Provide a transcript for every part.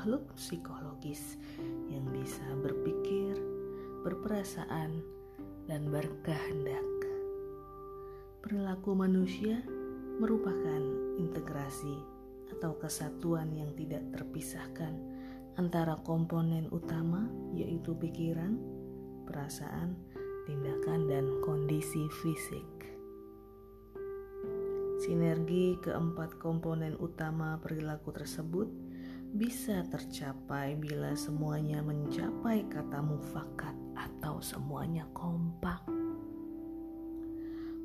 makhluk psikologis yang bisa berpikir, berperasaan, dan berkehendak. Perilaku manusia merupakan integrasi atau kesatuan yang tidak terpisahkan antara komponen utama yaitu pikiran, perasaan, tindakan, dan kondisi fisik. Sinergi keempat komponen utama perilaku tersebut bisa tercapai bila semuanya mencapai kata mufakat atau semuanya kompak.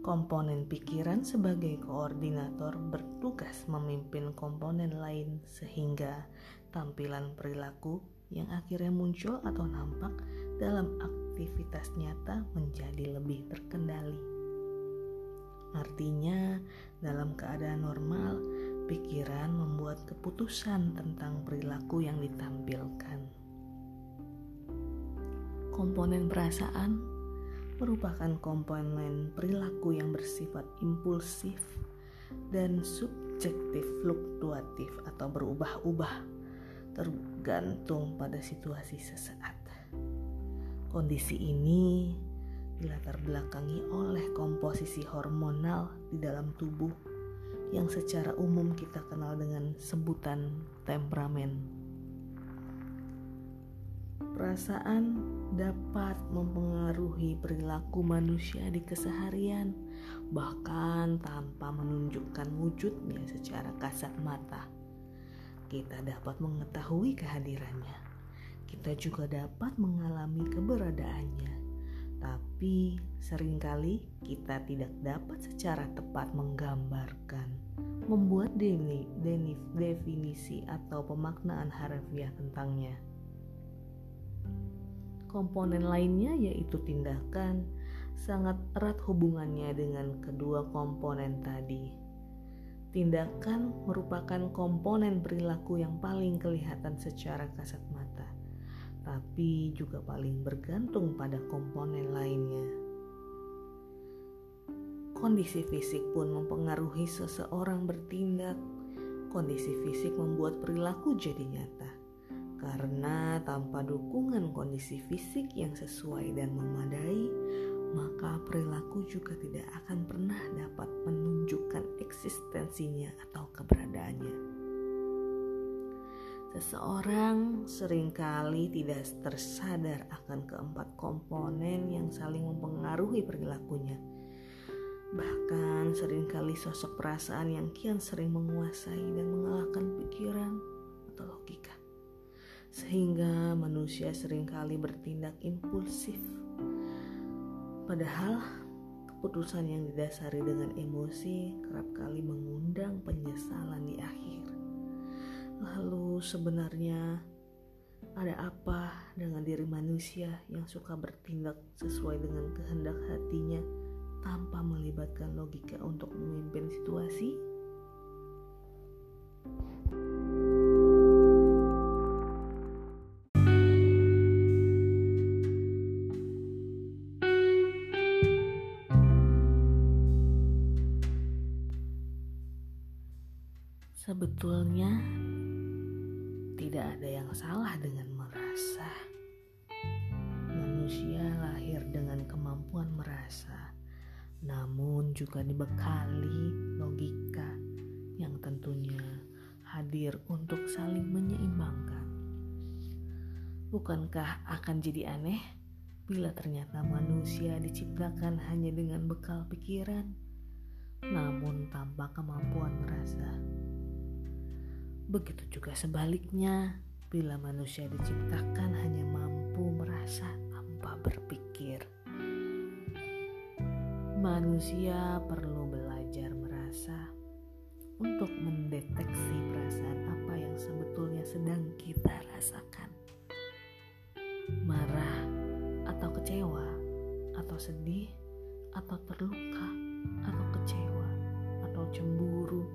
Komponen pikiran sebagai koordinator bertugas memimpin komponen lain sehingga tampilan perilaku yang akhirnya muncul atau nampak dalam aktivitas nyata menjadi lebih terkendali. Artinya, dalam keadaan normal, pikiran membuat keputusan tentang perilaku yang ditampilkan. Komponen perasaan merupakan komponen perilaku yang bersifat impulsif dan subjektif fluktuatif atau berubah-ubah tergantung pada situasi sesaat. Kondisi ini dilatar belakangi oleh komposisi hormonal di dalam tubuh yang secara umum kita kenal dengan sebutan temperamen. Perasaan dapat mempengaruhi perilaku manusia di keseharian, bahkan tanpa menunjukkan wujudnya secara kasat mata. Kita dapat mengetahui kehadirannya. Kita juga dapat mengalami keberadaannya tapi sering kali kita tidak dapat secara tepat menggambarkan, membuat definisi atau pemaknaan harfiah tentangnya. Komponen lainnya yaitu tindakan sangat erat hubungannya dengan kedua komponen tadi. Tindakan merupakan komponen perilaku yang paling kelihatan secara kasat mata tapi juga paling bergantung pada komponen lainnya. Kondisi fisik pun mempengaruhi seseorang bertindak. Kondisi fisik membuat perilaku jadi nyata, karena tanpa dukungan kondisi fisik yang sesuai dan memadai, maka perilaku juga tidak akan pernah dapat menunjukkan eksistensinya atau keberadaannya. Seseorang sering kali tidak tersadar akan keempat komponen yang saling mempengaruhi perilakunya. Bahkan sering kali sosok perasaan yang kian sering menguasai dan mengalahkan pikiran atau logika. Sehingga manusia sering kali bertindak impulsif. Padahal keputusan yang didasari dengan emosi kerap kali mengundang penyesalan di akhir. Lalu sebenarnya ada apa dengan diri manusia yang suka bertindak sesuai dengan kehendak hatinya tanpa melibatkan logika untuk memimpin situasi? Salah dengan merasa. Manusia lahir dengan kemampuan merasa, namun juga dibekali logika yang tentunya hadir untuk saling menyeimbangkan. Bukankah akan jadi aneh bila ternyata manusia diciptakan hanya dengan bekal pikiran, namun tanpa kemampuan merasa? Begitu juga sebaliknya, bila manusia diciptakan hanya mampu merasa tanpa berpikir. Manusia perlu belajar merasa untuk mendeteksi perasaan apa yang sebetulnya sedang kita rasakan. Marah atau kecewa atau sedih atau terluka atau kecewa atau cemburu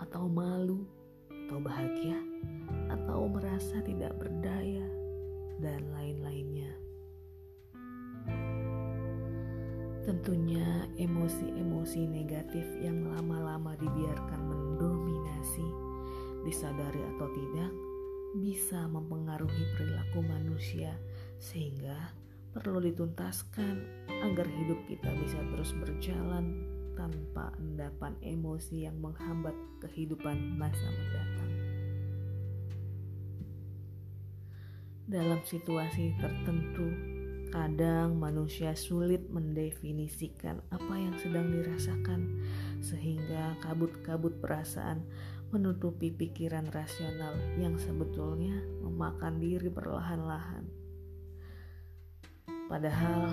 atau malu atau bahagia, atau merasa tidak berdaya, dan lain-lainnya. Tentunya emosi-emosi negatif yang lama-lama dibiarkan mendominasi, disadari atau tidak, bisa mempengaruhi perilaku manusia sehingga perlu dituntaskan agar hidup kita bisa terus berjalan tanpa endapan emosi yang menghambat kehidupan masa mendatang. Dalam situasi tertentu, kadang manusia sulit mendefinisikan apa yang sedang dirasakan, sehingga kabut-kabut perasaan menutupi pikiran rasional yang sebetulnya memakan diri perlahan-lahan. Padahal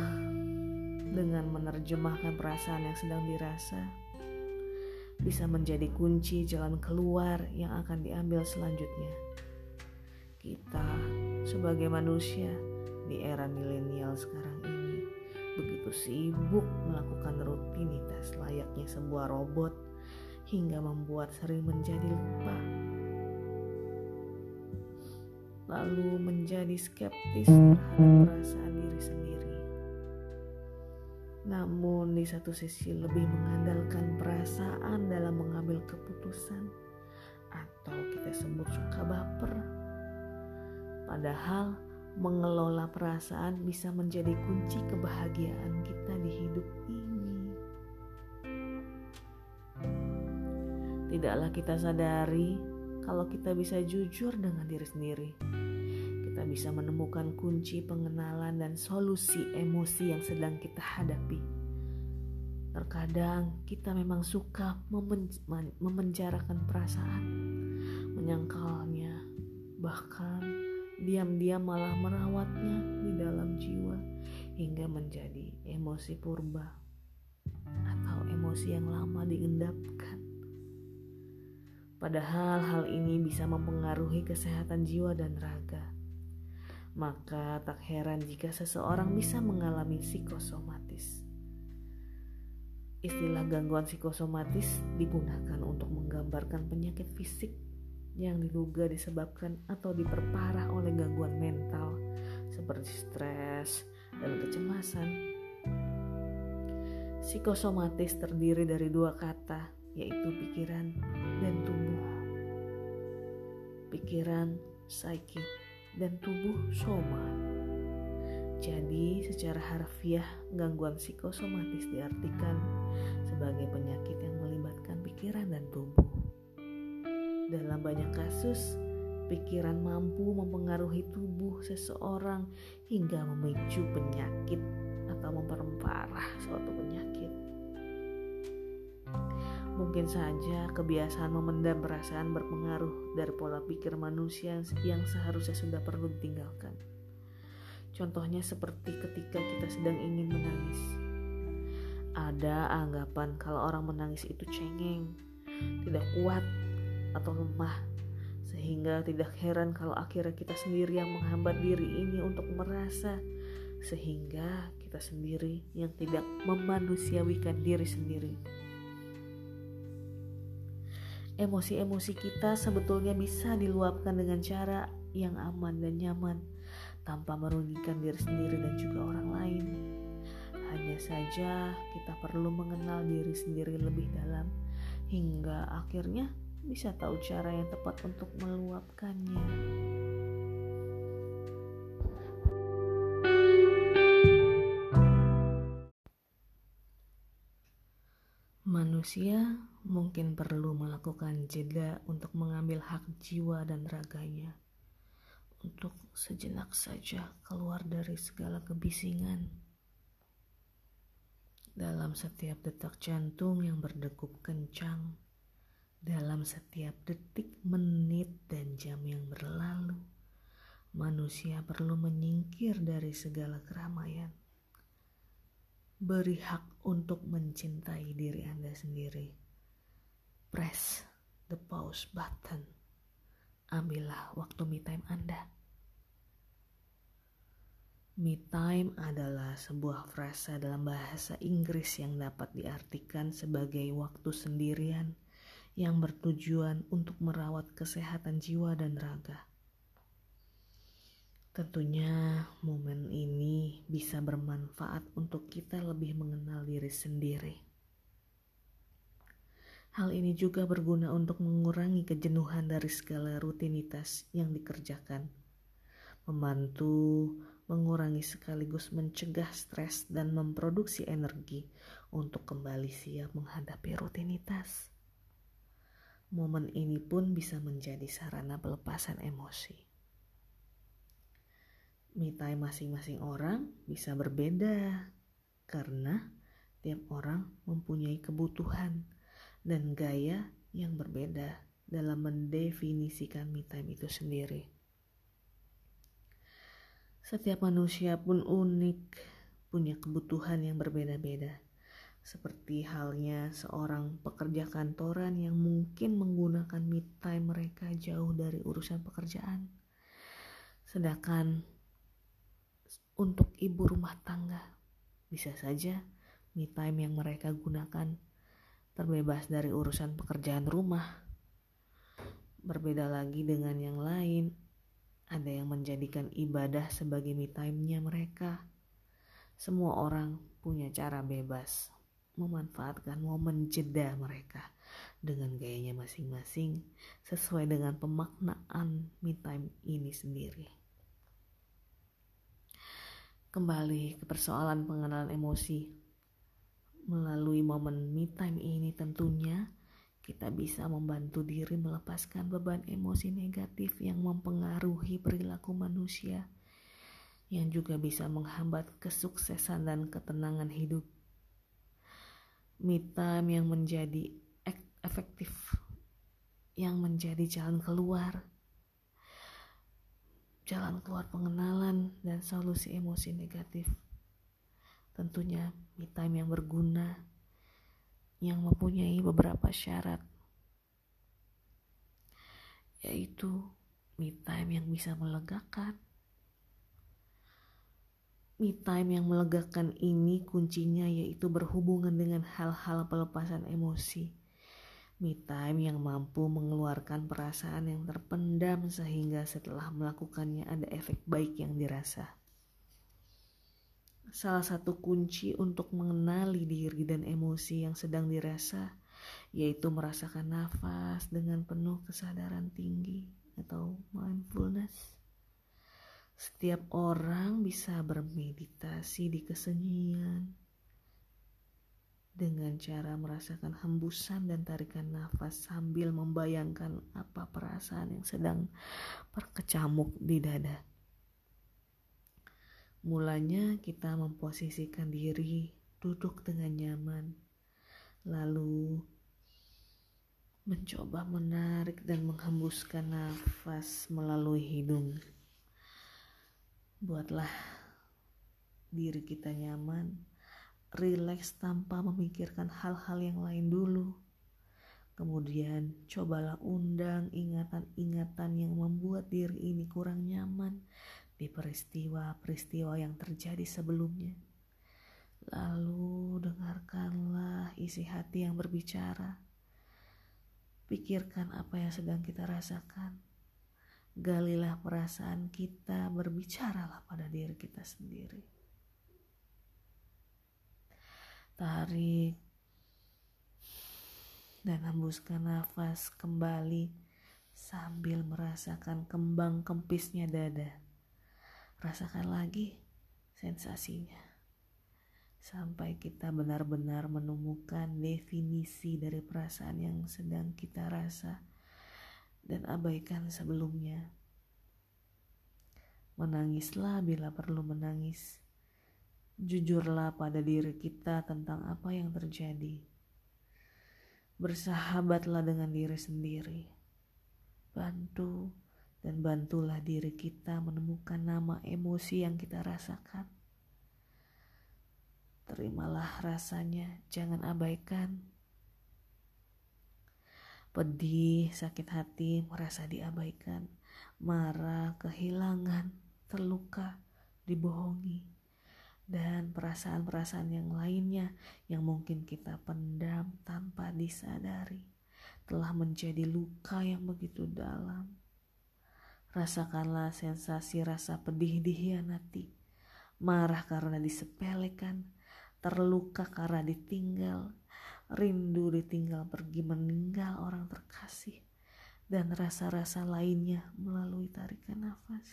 dengan menerjemahkan perasaan yang sedang dirasa bisa menjadi kunci jalan keluar yang akan diambil selanjutnya. Kita sebagai manusia di era milenial sekarang ini begitu sibuk melakukan rutinitas layaknya sebuah robot hingga membuat sering menjadi lupa lalu menjadi skeptis terhadap perasaan diri sendiri. Namun di satu sisi lebih mengandalkan perasaan dalam mengambil keputusan atau kita sebut suka baper. Padahal mengelola perasaan bisa menjadi kunci kebahagiaan kita di hidup ini. Tidaklah kita sadari kalau kita bisa jujur dengan diri sendiri. Kita bisa menemukan kunci pengenalan dan solusi emosi yang sedang kita hadapi. Terkadang kita memang suka memenjarakan perasaan, menyangkalnya, bahkan diam-diam malah merawatnya di dalam jiwa hingga menjadi emosi purba atau emosi yang lama diendapkan. Padahal hal ini bisa mempengaruhi kesehatan jiwa dan raga. Maka tak heran jika seseorang bisa mengalami psikosomatis. Istilah gangguan psikosomatis digunakan untuk menggambarkan penyakit fisik yang diduga disebabkan atau diperparah oleh gangguan mental seperti stres dan kecemasan. Psikosomatis terdiri dari dua kata, yaitu pikiran dan tubuh. Pikiran, psikik, dan tubuh soma. Jadi, secara harfiah, gangguan psikosomatis diartikan sebagai penyakit yang melibatkan pikiran dan tubuh. Dalam banyak kasus, pikiran mampu mempengaruhi tubuh seseorang hingga memicu penyakit atau memperparah suatu penyakit. Mungkin saja kebiasaan memendam perasaan berpengaruh dari pola pikir manusia yang seharusnya sudah perlu ditinggalkan. Contohnya seperti ketika kita sedang ingin menangis. Ada anggapan kalau orang menangis itu cengeng, tidak kuat, atau lemah. Sehingga tidak heran kalau akhirnya kita sendiri yang menghambat diri ini untuk merasa. Sehingga kita sendiri yang tidak memanusiawikan diri sendiri. Emosi-emosi kita sebetulnya bisa diluapkan dengan cara yang aman dan nyaman tanpa merugikan diri sendiri dan juga orang lain. Hanya saja kita perlu mengenal diri sendiri lebih dalam hingga akhirnya bisa tahu cara yang tepat untuk meluapkannya. Manusia mungkin perlu melakukan jeda untuk mengambil hak jiwa dan raganya, untuk sejenak saja keluar dari segala kebisingan. Dalam setiap detak jantung yang berdegup kencang, dalam setiap detik, menit, dan jam yang berlalu, manusia perlu menyingkir dari segala keramaian beri hak untuk mencintai diri Anda sendiri. Press the pause button. Ambillah waktu me time Anda. Me time adalah sebuah frasa dalam bahasa Inggris yang dapat diartikan sebagai waktu sendirian yang bertujuan untuk merawat kesehatan jiwa dan raga. Tentunya momen ini bisa bermanfaat untuk kita lebih mengenal diri sendiri. Hal ini juga berguna untuk mengurangi kejenuhan dari segala rutinitas yang dikerjakan, membantu mengurangi sekaligus mencegah stres dan memproduksi energi untuk kembali siap menghadapi rutinitas. Momen ini pun bisa menjadi sarana pelepasan emosi. Time masing-masing orang bisa berbeda karena tiap orang mempunyai kebutuhan dan gaya yang berbeda dalam mendefinisikan me itu sendiri. Setiap manusia pun unik, punya kebutuhan yang berbeda-beda. Seperti halnya seorang pekerja kantoran yang mungkin menggunakan me time mereka jauh dari urusan pekerjaan. Sedangkan untuk ibu rumah tangga, bisa saja me time yang mereka gunakan terbebas dari urusan pekerjaan rumah. Berbeda lagi dengan yang lain, ada yang menjadikan ibadah sebagai me time-nya mereka. Semua orang punya cara bebas memanfaatkan momen jeda mereka dengan gayanya masing-masing sesuai dengan pemaknaan me time ini sendiri. Kembali ke persoalan pengenalan emosi. Melalui momen me time ini tentunya kita bisa membantu diri melepaskan beban emosi negatif yang mempengaruhi perilaku manusia yang juga bisa menghambat kesuksesan dan ketenangan hidup. Me time yang menjadi efektif, yang menjadi jalan keluar, jalan keluar pengenalan dan solusi emosi negatif. Tentunya me time yang berguna yang mempunyai beberapa syarat yaitu me time yang bisa melegakan me time yang melegakan ini kuncinya yaitu berhubungan dengan hal-hal pelepasan emosi me time yang mampu mengeluarkan perasaan yang terpendam sehingga setelah melakukannya ada efek baik yang dirasa Salah satu kunci untuk mengenali diri dan emosi yang sedang dirasa yaitu merasakan nafas dengan penuh kesadaran tinggi atau mindfulness. Setiap orang bisa bermeditasi di kesunyian dengan cara merasakan hembusan dan tarikan nafas sambil membayangkan apa perasaan yang sedang berkecamuk di dada. Mulanya kita memposisikan diri duduk dengan nyaman, lalu mencoba menarik dan menghembuskan nafas melalui hidung. Buatlah diri kita nyaman, rileks tanpa memikirkan hal-hal yang lain dulu. Kemudian cobalah undang ingatan-ingatan yang membuat diri ini kurang nyaman di peristiwa-peristiwa yang terjadi sebelumnya. Lalu dengarkanlah isi hati yang berbicara. Pikirkan apa yang sedang kita rasakan. Galilah perasaan kita, berbicaralah pada diri kita sendiri. Tarik dan hembuskan nafas kembali sambil merasakan kembang kempisnya dada. Rasakan lagi sensasinya. Sampai kita benar-benar menemukan definisi dari perasaan yang sedang kita rasa dan abaikan sebelumnya. Menangislah bila perlu menangis. Jujurlah pada diri kita tentang apa yang terjadi. Bersahabatlah dengan diri sendiri. Bantu dan bantulah diri kita menemukan nama emosi yang kita rasakan. Terimalah rasanya, jangan abaikan. Pedih, sakit hati, merasa diabaikan, marah, kehilangan, terluka, dibohongi, dan perasaan-perasaan yang lainnya yang mungkin kita pendam tanpa disadari telah menjadi luka yang begitu dalam. Rasakanlah sensasi rasa pedih dihianati, marah karena disepelekan, terluka karena ditinggal, rindu ditinggal pergi meninggal orang terkasih, dan rasa-rasa lainnya melalui tarikan nafas.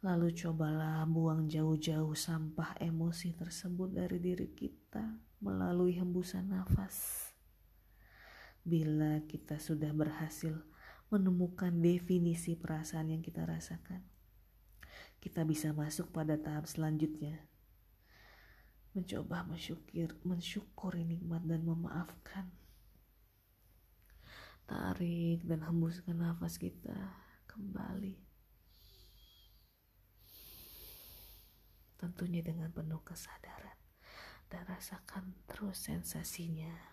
Lalu cobalah buang jauh-jauh sampah emosi tersebut dari diri kita melalui hembusan nafas. Bila kita sudah berhasil menemukan definisi perasaan yang kita rasakan, kita bisa masuk pada tahap selanjutnya. Mencoba mensyukur, mensyukuri nikmat dan memaafkan. Tarik dan hembuskan nafas kita kembali. tentunya dengan penuh kesadaran dan rasakan terus sensasinya.